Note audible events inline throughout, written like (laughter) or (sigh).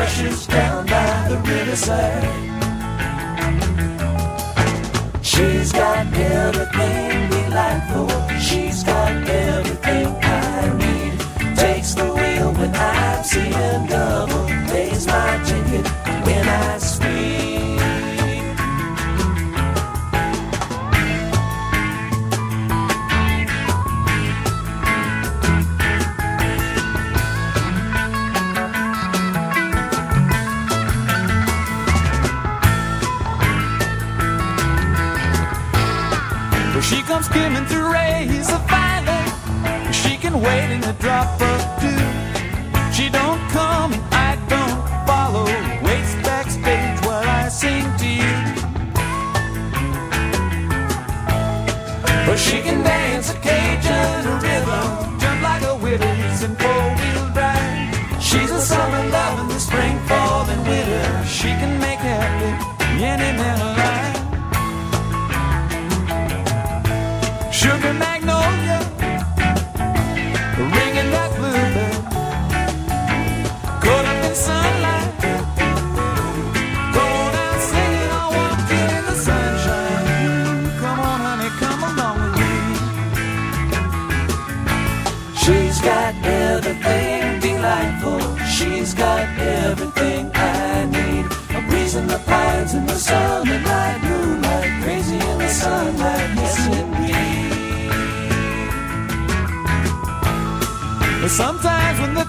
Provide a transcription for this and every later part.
rushes down by the riverside. She's got everything Sugar magnolia, ringing that bluebell, caught up in sunlight. Go down singing, I walk in the sunshine. Come on, honey, come along with me. She's got everything delightful. She's got everything I need. A breeze in the pines in the sun, summer night, moonlight, crazy in the sunlight. Sometimes when the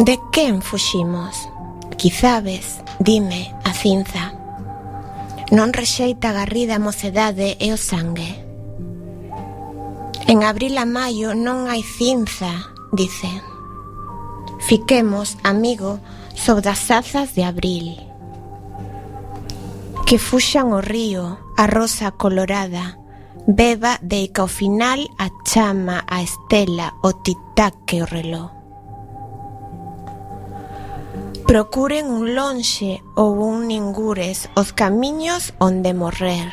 De quen fuximos? Quizabes, dime, a cinza. Non rexeita a garrida a mocedade e o sangue. En abril a maio non hai cinza, dice. Fiquemos, amigo, sob as azas de abril. Que fuxan o río, a rosa colorada, beba de que ao final a chama, a estela, o titaque o reloj. Procuren un lonxe ou un ningures os camiños onde morrer.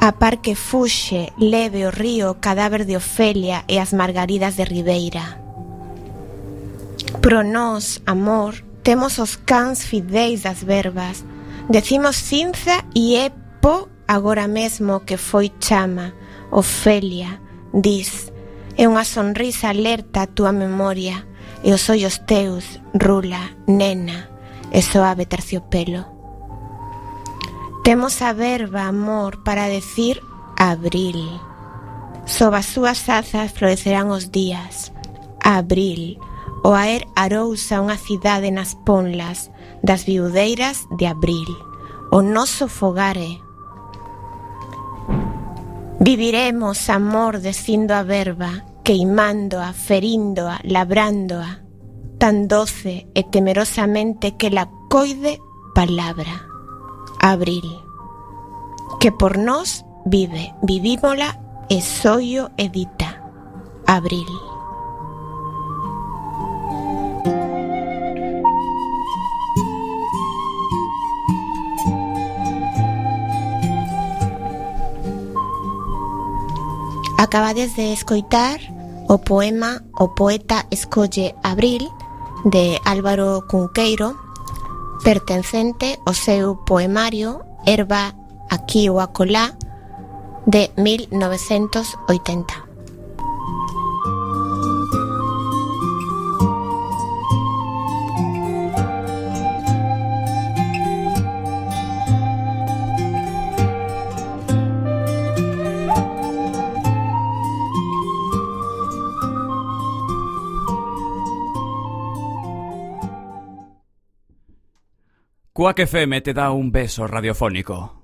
A par que fuxe, leve o río o cadáver de Ofelia e as margaridas de Ribeira. Pro nós, amor, temos os cans fideis das verbas. Decimos cinza e é po agora mesmo que foi chama. Ofelia, dis, é unha sonrisa alerta a túa memoria e os ollos teus, rula, nena, e soave terciopelo. Temos a verba, amor, para decir abril. Sob as súas azas florecerán os días. Abril, o aer arousa unha cidade nas ponlas das viudeiras de abril. O noso fogare. Viviremos, amor, descindo a verba, queimándoa, feríndoa, labrándoa, tan doce e temerosamente que la coide palabra. Abril. Que por nós vive, vivímola e soio edita. Abril. Acabades de escoitar o poema O poeta escolle Abril de Álvaro Cunqueiro pertencente ao seu poemario Herba aquí ou acolá de 1980. Quack FM te dá un beso radiofónico.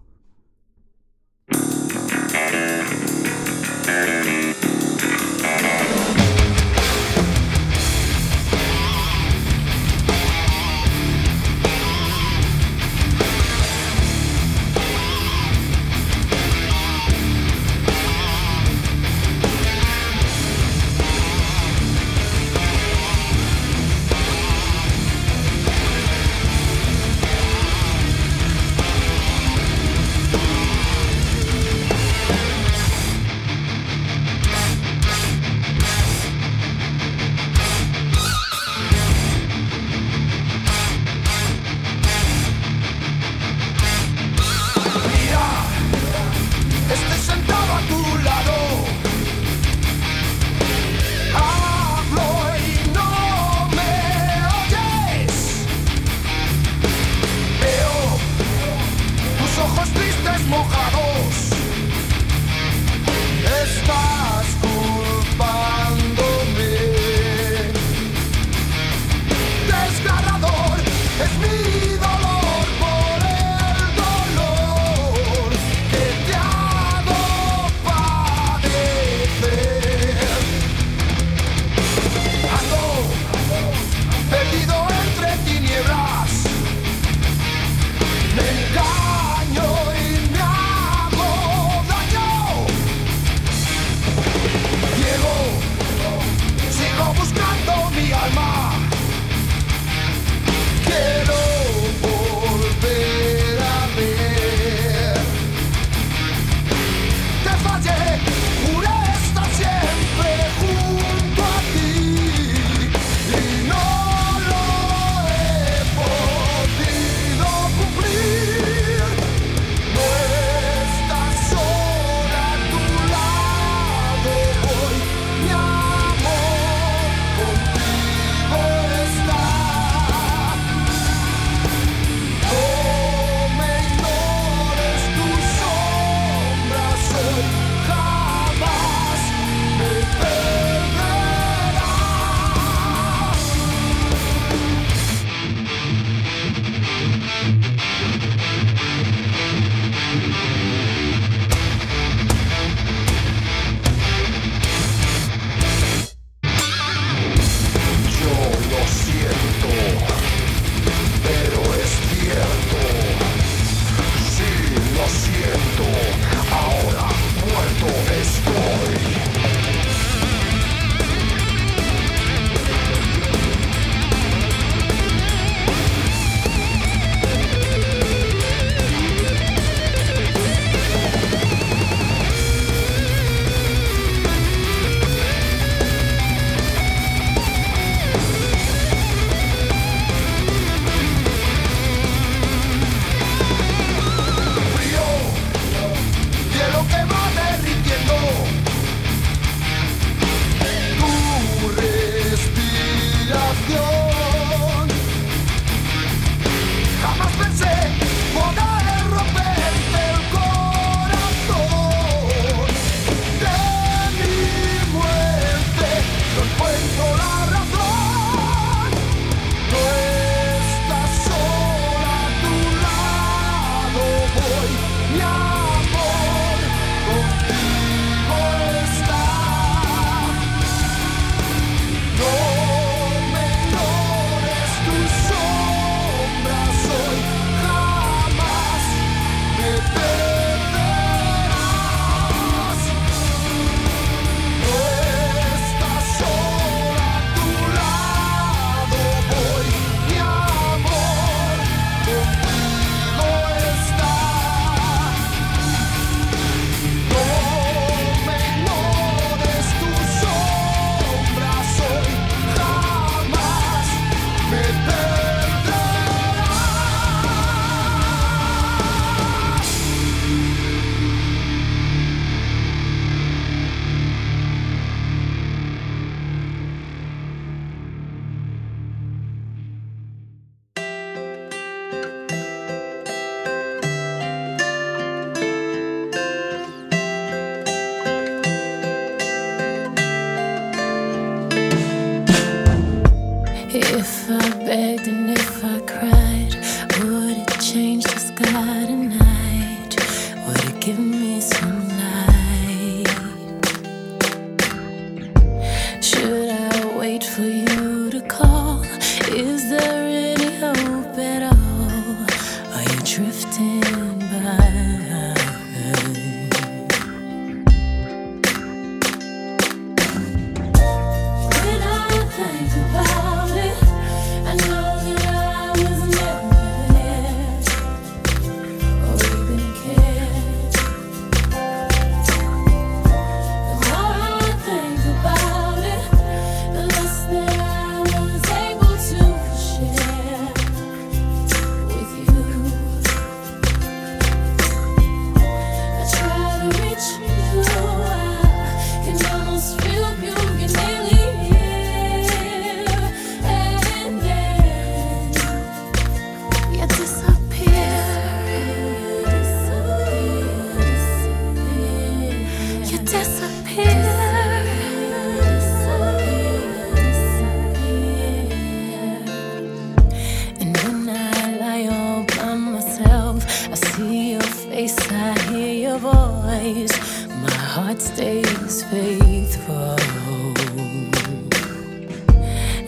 heart stays faithful.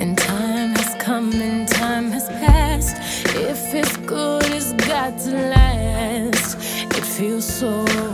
And time has come and time has passed. If it's good, it's got to last. It feels so.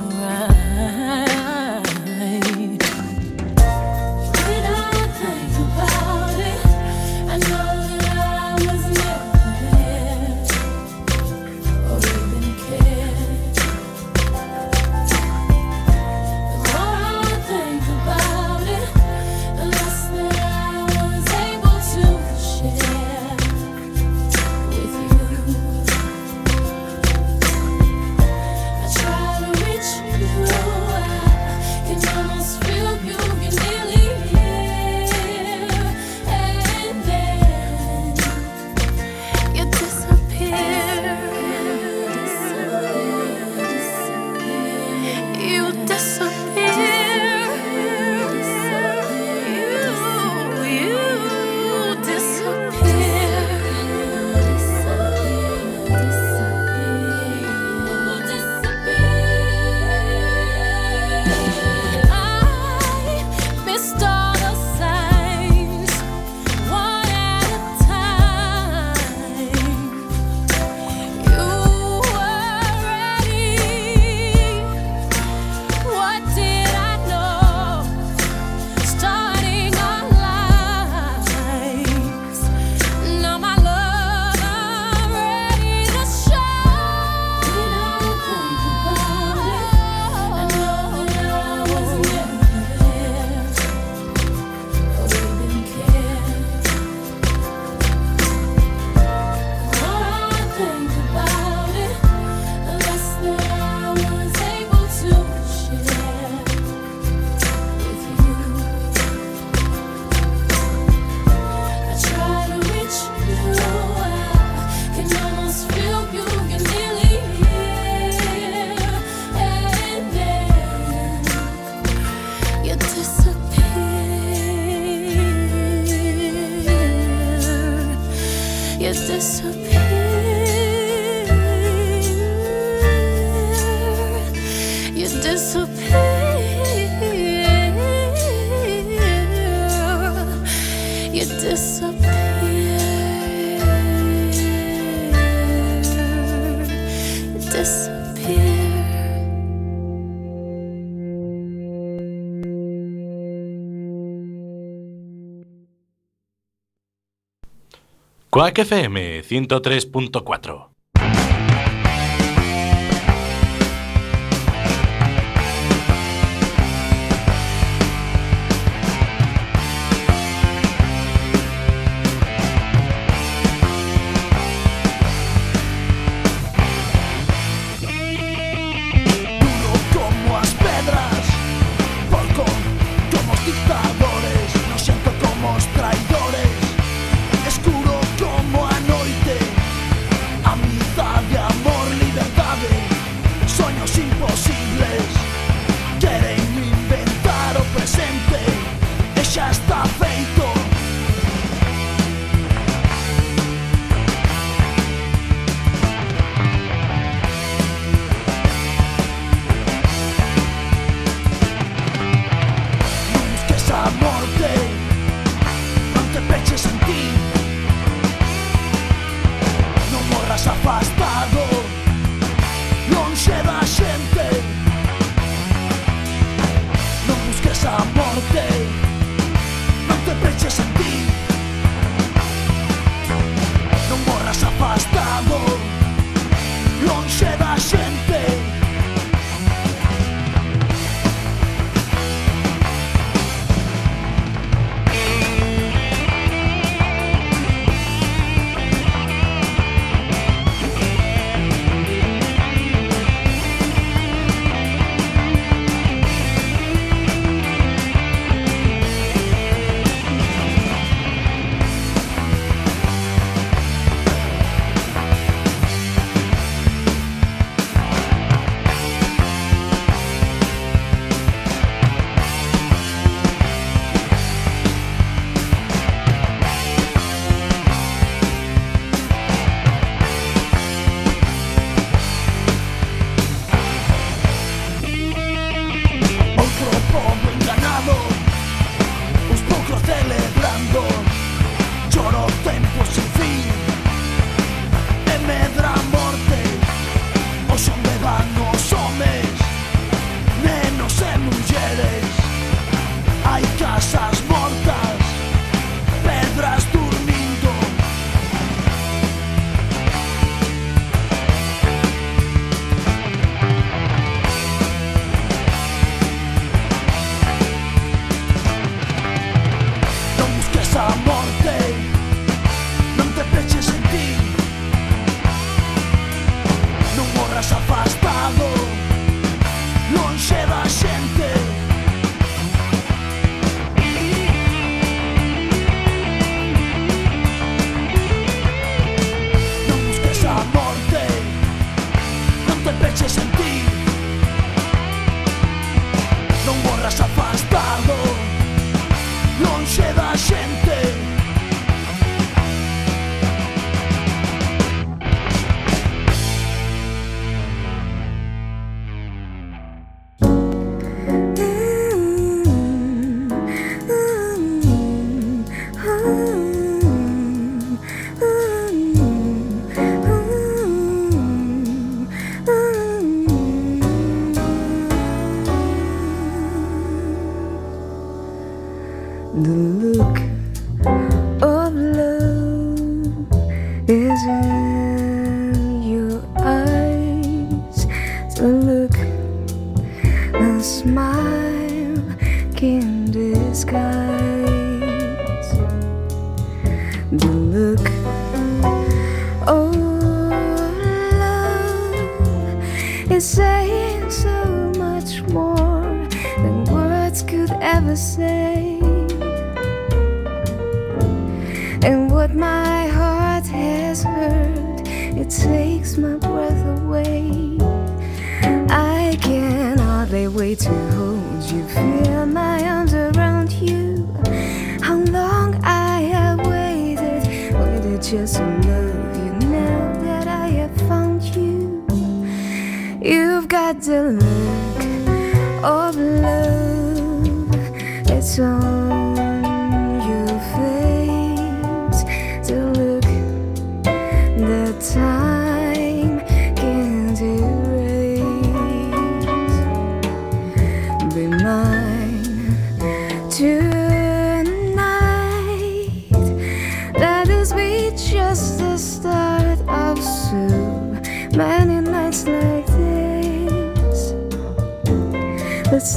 Quack FM 103.4 it takes my breath away. I can hardly wait to hold you, feel my arms around you. How long I have waited, waited just to love you now that I have found you. You've got the look of love, It's all.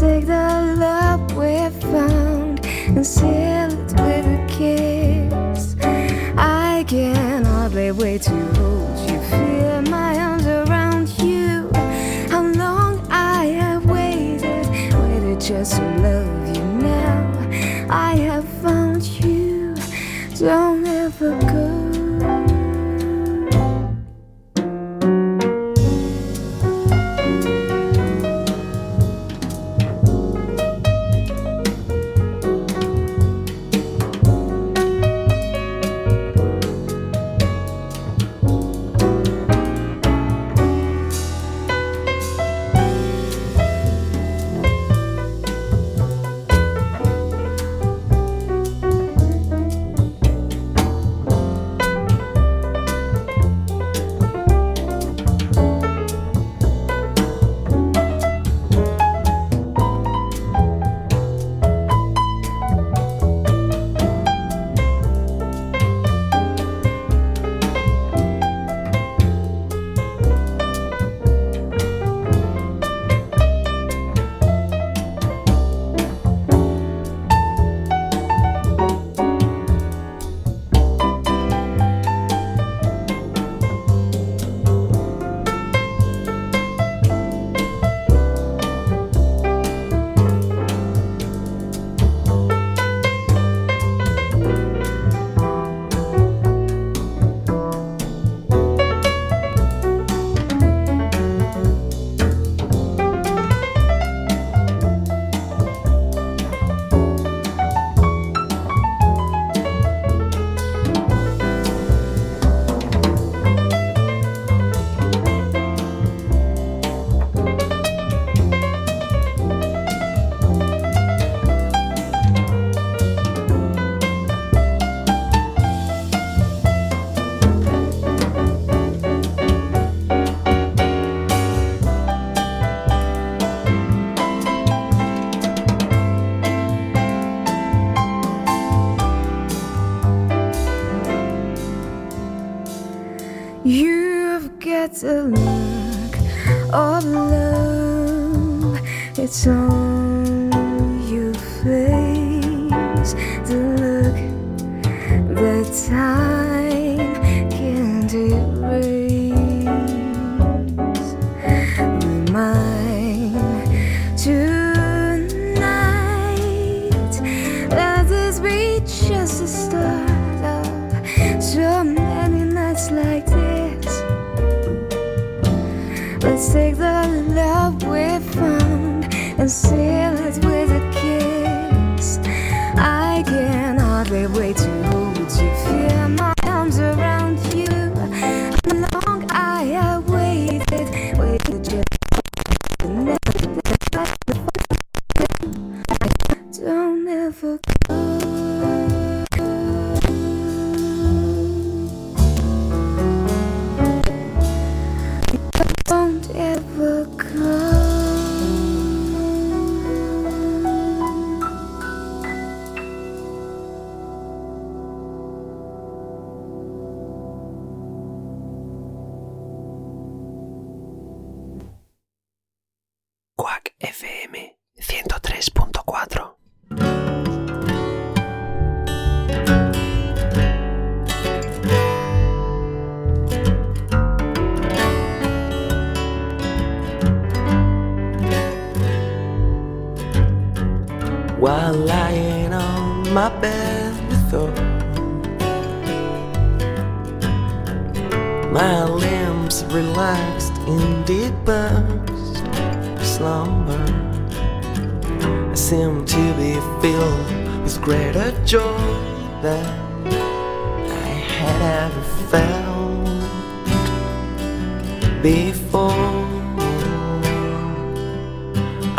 take the love we found and see mar.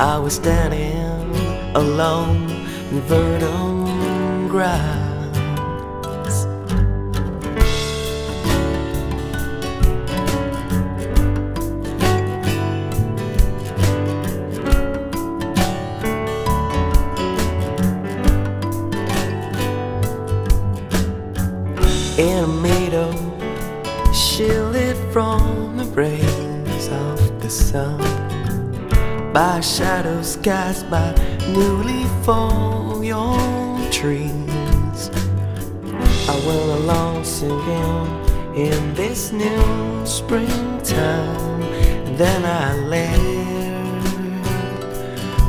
I was standing alone in verdant grass. By shadows cast by newly fallen trees. I went along singing in this new springtime, and then I laid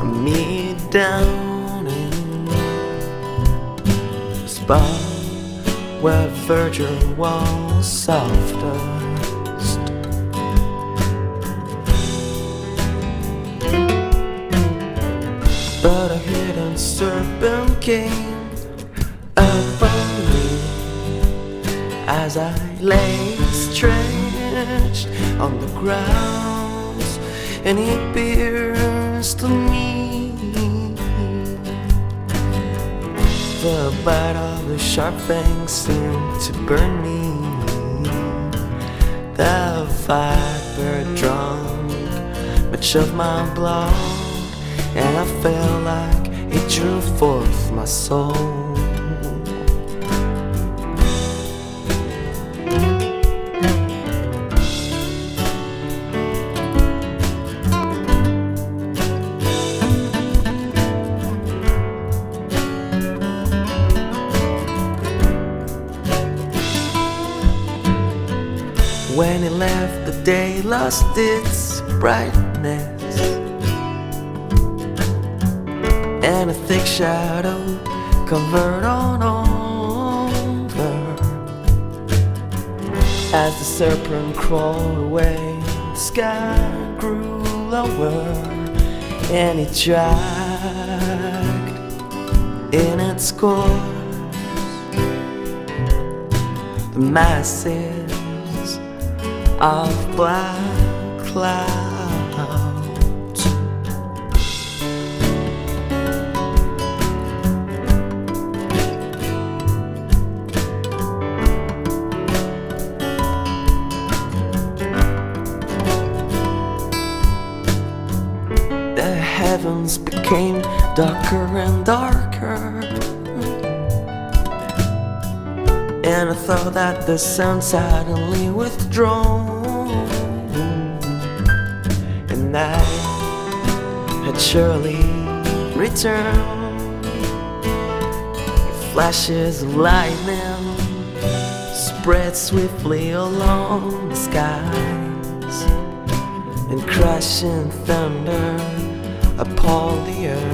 me down in a spot where verdure was softest. As I lay stretched on the ground, and he pierced me. The bite of the sharp fangs seemed to burn me. The viper drunk much of my blood and I felt like it drew forth my soul. When it left, the day lost its brightness and a thick shadow covered on over. As the serpent crawled away, the sky grew lower, and it dragged in its course the masses of black clouds. The heavens became darker and darker. And I thought that the sun suddenly And night had surely returned. Flashes of lightning spread swiftly along the skies and crashing thunder upon the earth.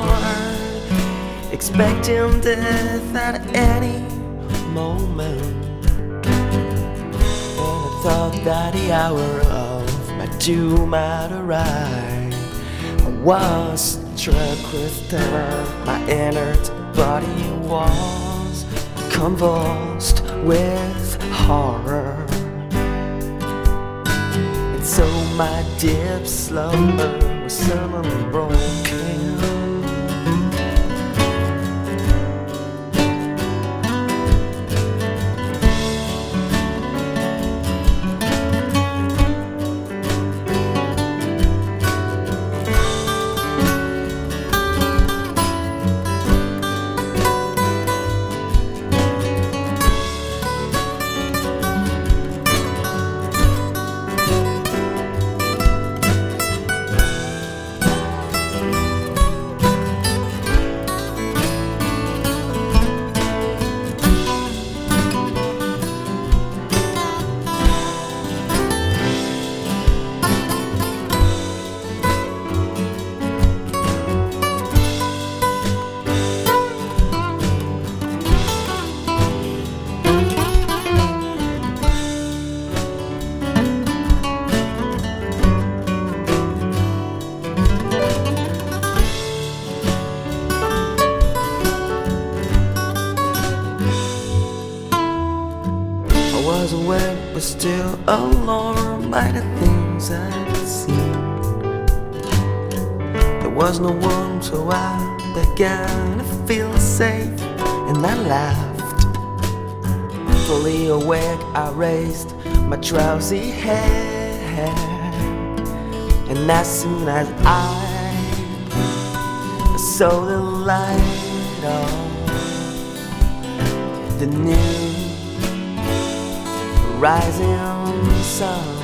Heart, expecting death at any moment. And I thought that the hour of my doom had arrived. I was struck with terror, my inert body was convulsed with horror. And so my deep slumber was suddenly broken. Safe, and I laughed. Fully awake, I raised my drowsy head, and as soon as I saw the light of the new rising sun.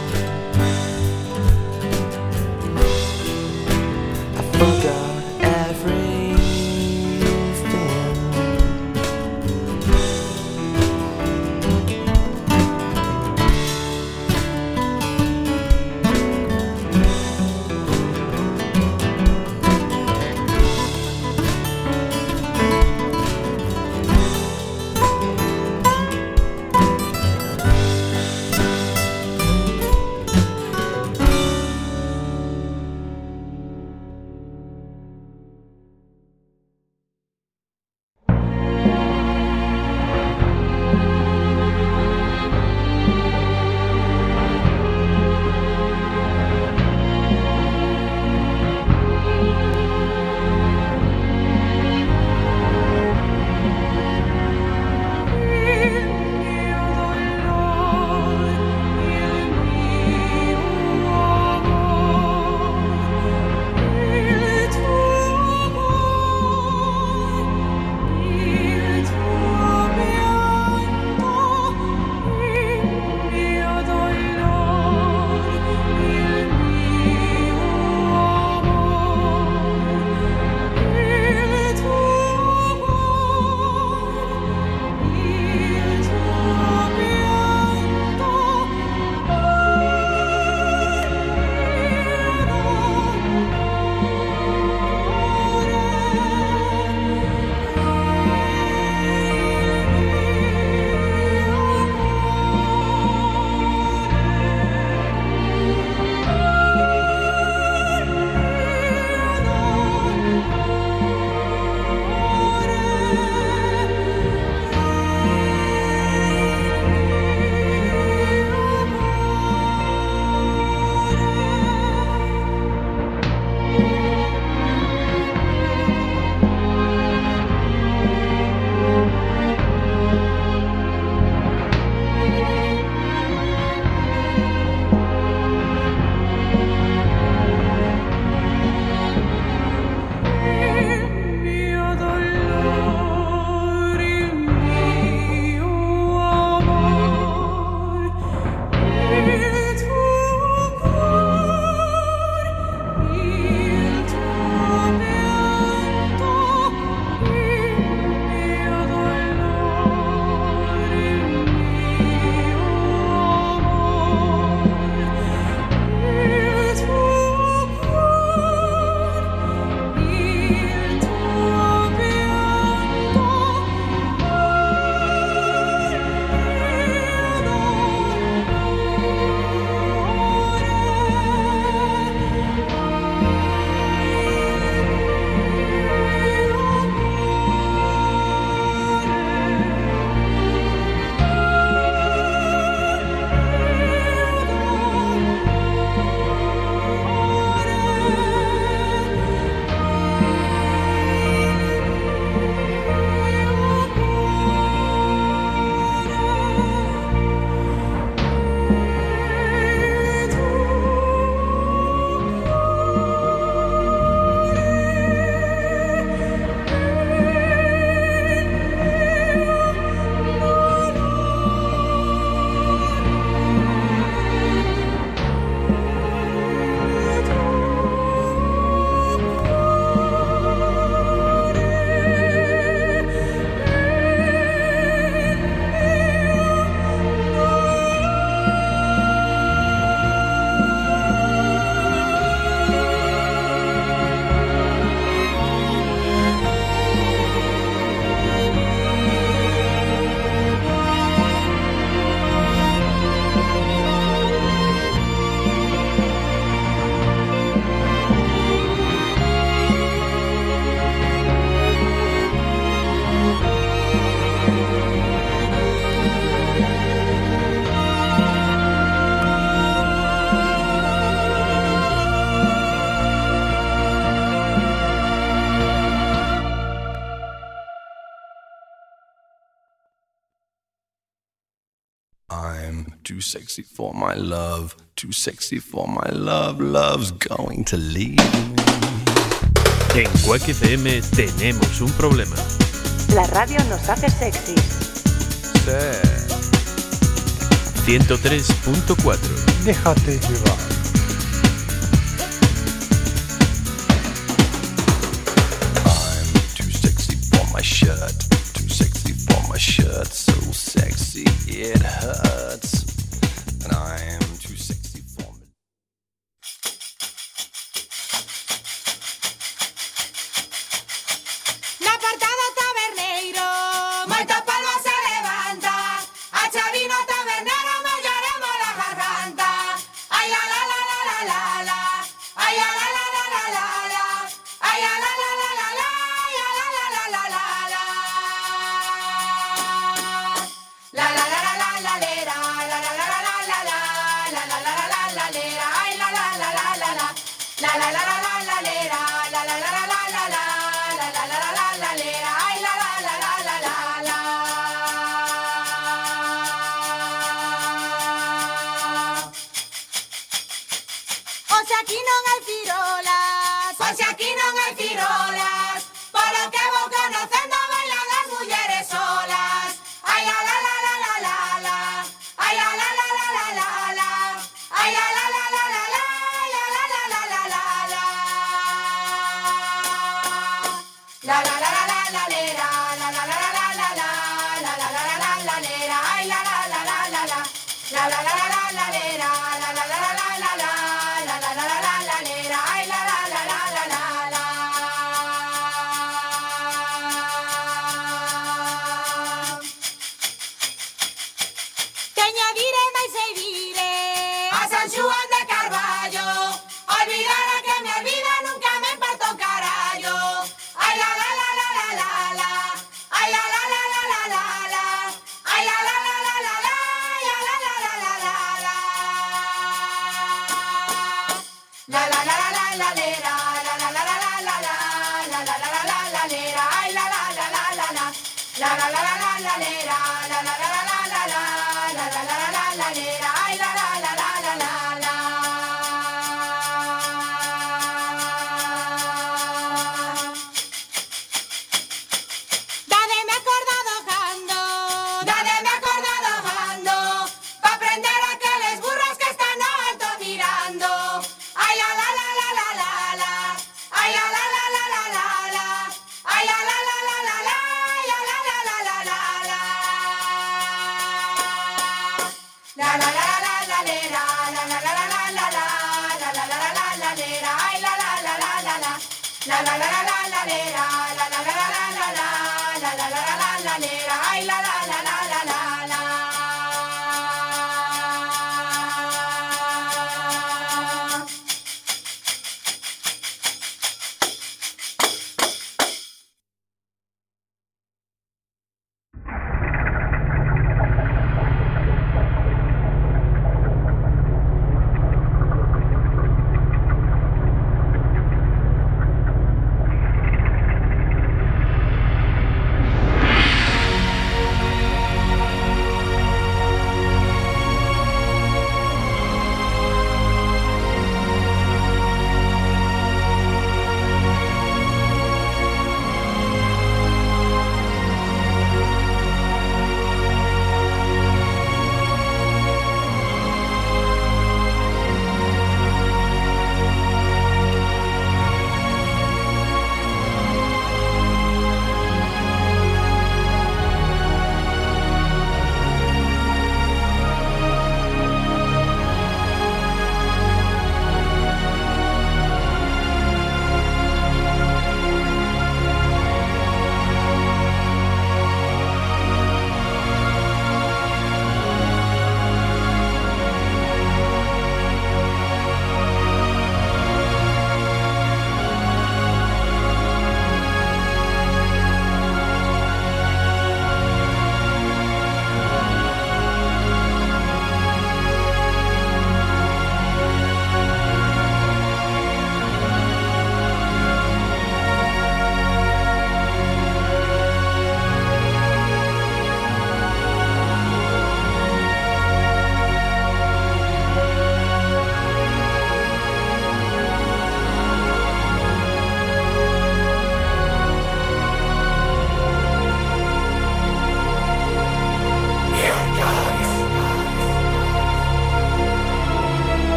sexy for my love, too sexy for my love, love's going to leave me. En Quack FM tenemos un problema. La radio nos hace sexy. Sí. 103.4 Déjate llevar. shirt, too sexy for my shirt, so sexy it hurts.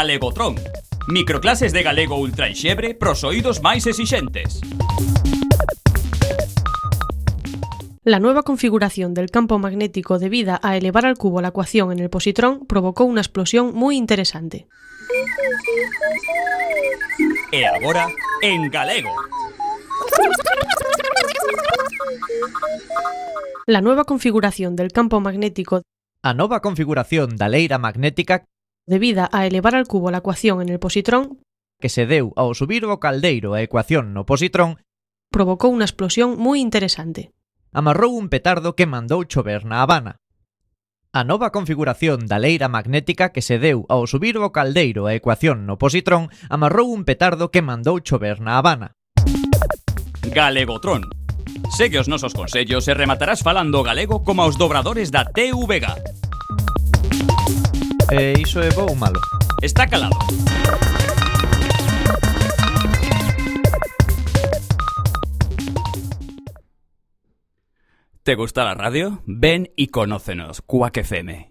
Galegotron. Microclases de galego ultra enxebre pros oídos máis exixentes. La nueva configuración del campo magnético debida a elevar al cubo la ecuación en el positrón provocou unha explosión moi interesante. E agora, en galego. La nueva configuración del campo magnético A nova configuración da leira magnética debida a elevar al cubo la ecuación en el positrón que se deu ao subir o caldeiro a ecuación no positrón provocou unha explosión moi interesante. Amarrou un petardo que mandou chover na Habana. A nova configuración da leira magnética que se deu ao subir o caldeiro a ecuación no positrón amarrou un petardo que mandou chover na Habana. Galegotron. Segue os nosos consellos e rematarás falando galego como aos dobradores da TVG. E iso é bo ou malo? Está calado. ¿Te gusta la radio? Ven y conócenos, Quack FM.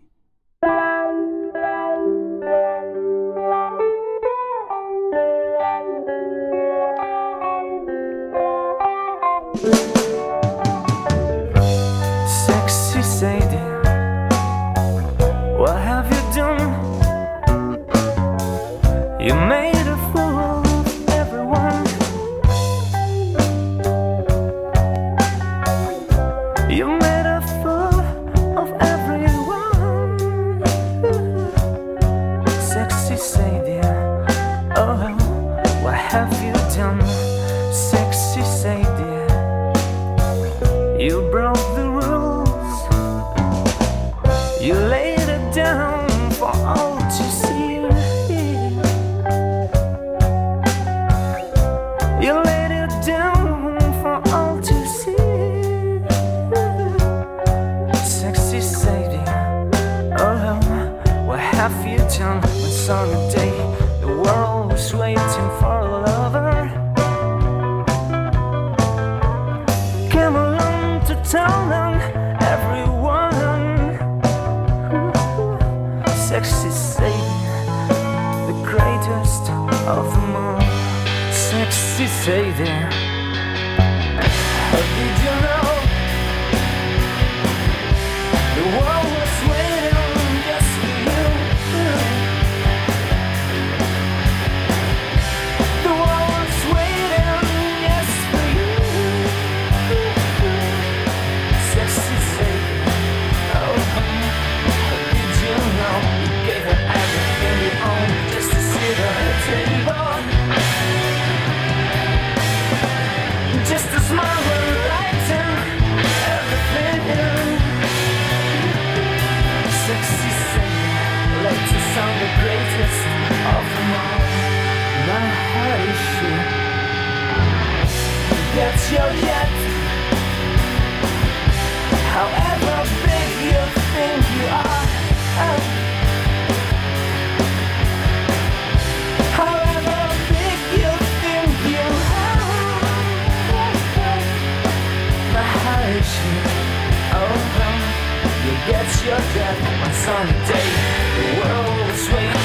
You get your death on sunny day. The world is waiting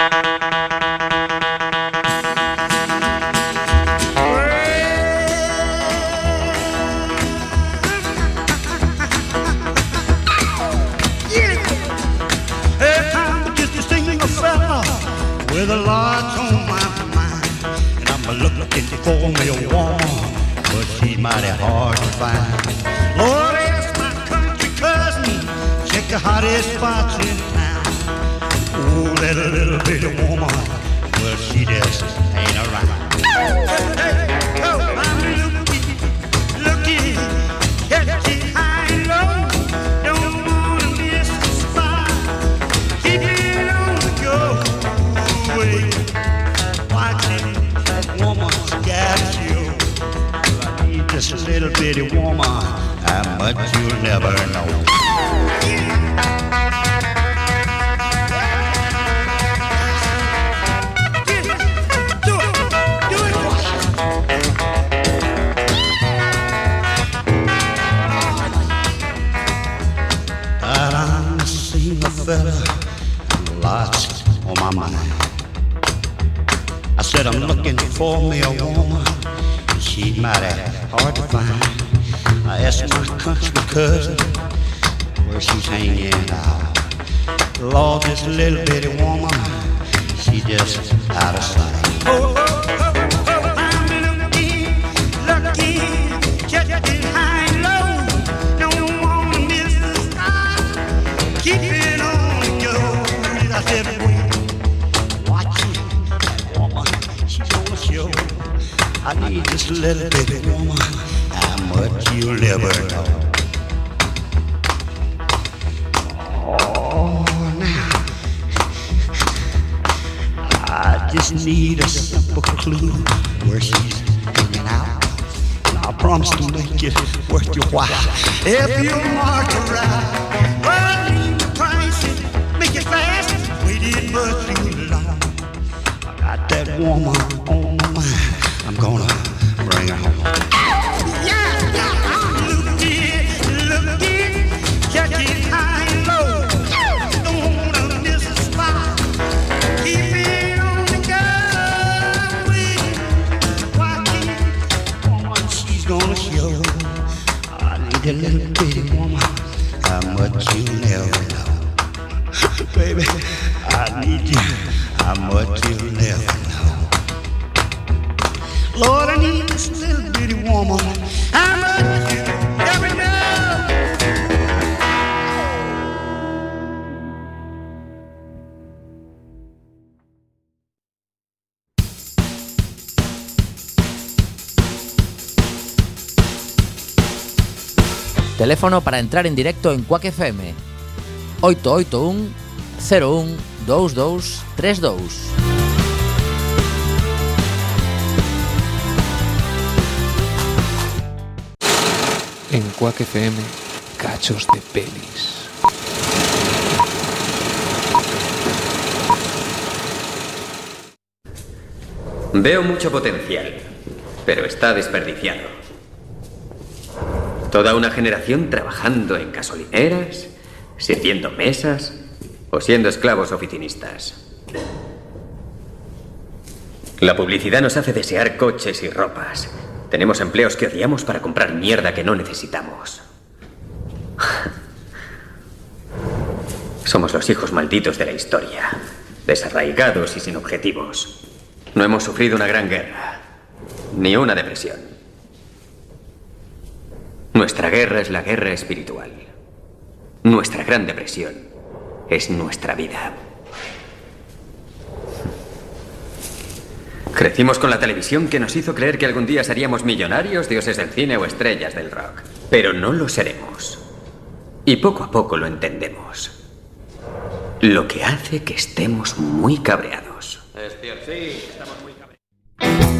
Música looking for me oh a woman, and she mighty hard to find. I asked my country cousin where she's hanging out. Lord, this little bitty woman, she just out of sight. I need this little bitty woman. How much you'll never know. Oh, now I just need a simple clue where she's hanging out. And I promise to make it worth your while. If you mark her right, well, leave the make it fast. Waited much too long. I got that woman on my mind. you'll never know. Lord, I need this little bitty woman. I love you every Teléfono para entrar en directo en Quack FM 881 01 2232 32 Quack FM, cachos de pelis. Veo mucho potencial, pero está desperdiciado. Toda una generación trabajando en gasolineras, sirviendo mesas o siendo esclavos oficinistas. La publicidad nos hace desear coches y ropas. Tenemos empleos que odiamos para comprar mierda que no necesitamos. Somos los hijos malditos de la historia, desarraigados y sin objetivos. No hemos sufrido una gran guerra, ni una depresión. Nuestra guerra es la guerra espiritual. Nuestra gran depresión es nuestra vida. Crecimos con la televisión que nos hizo creer que algún día seríamos millonarios, dioses del cine o estrellas del rock. Pero no lo seremos. Y poco a poco lo entendemos. Lo que hace que estemos muy cabreados. Es cierto, sí, estamos muy She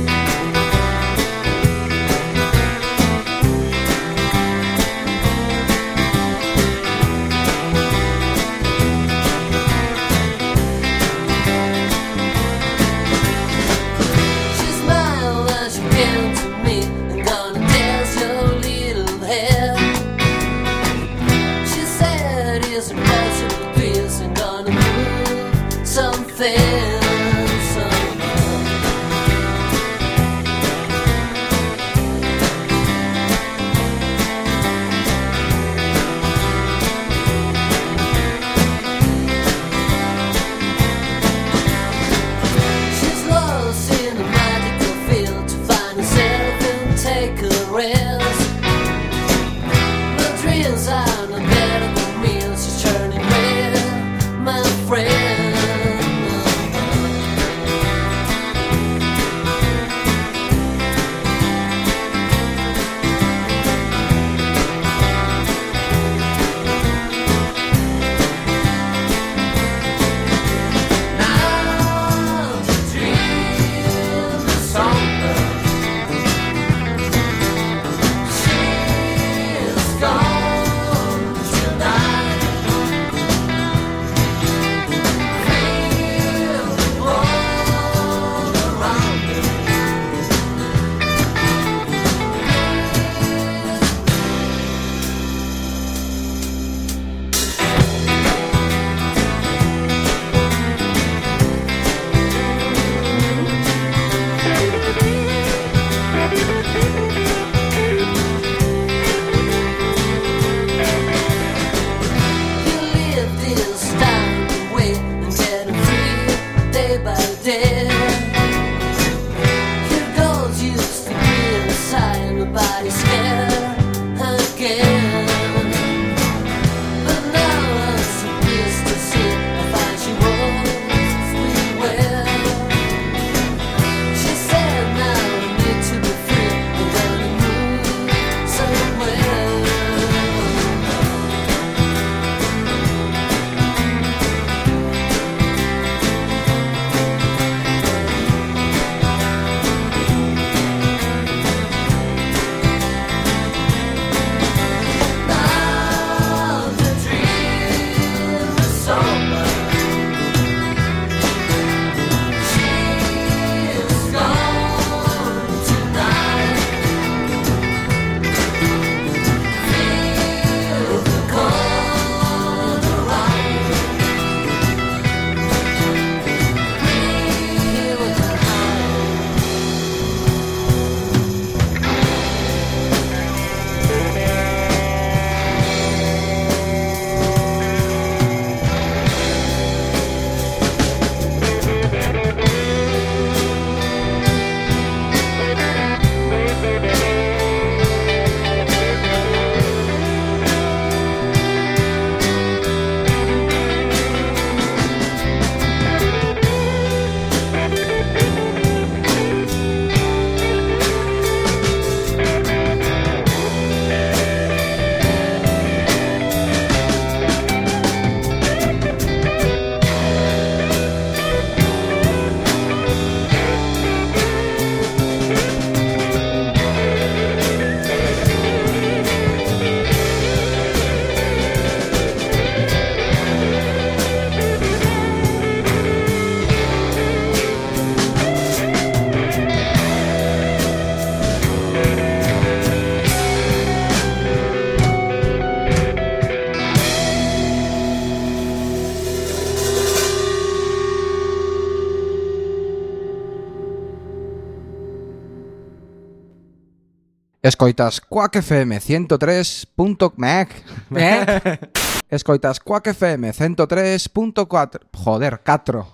Escoitas Quack FM 103.mac (laughs) Escoitas Quack FM 103.4 Joder, 4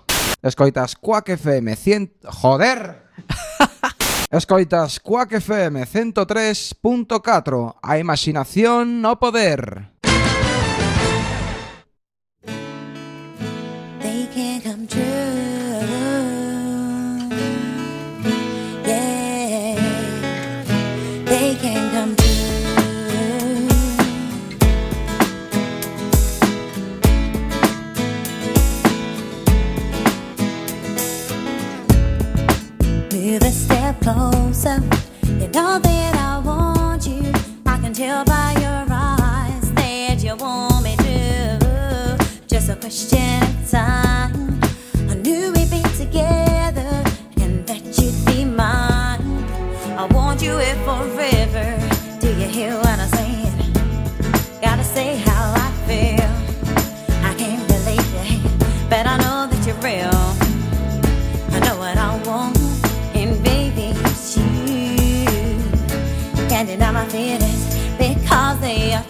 Escoitas Quack FM 100 Joder. (laughs) Escoitas Quack FM 103.4 A imaginación no poder. They can come true. closer. You know that I want you. I can tell by your eyes that you want me to. Just a question of time. I knew we'd be together and that you'd be mine. I want you here forever. Do you hear what I'm saying? Gotta say standing on my feelings because they are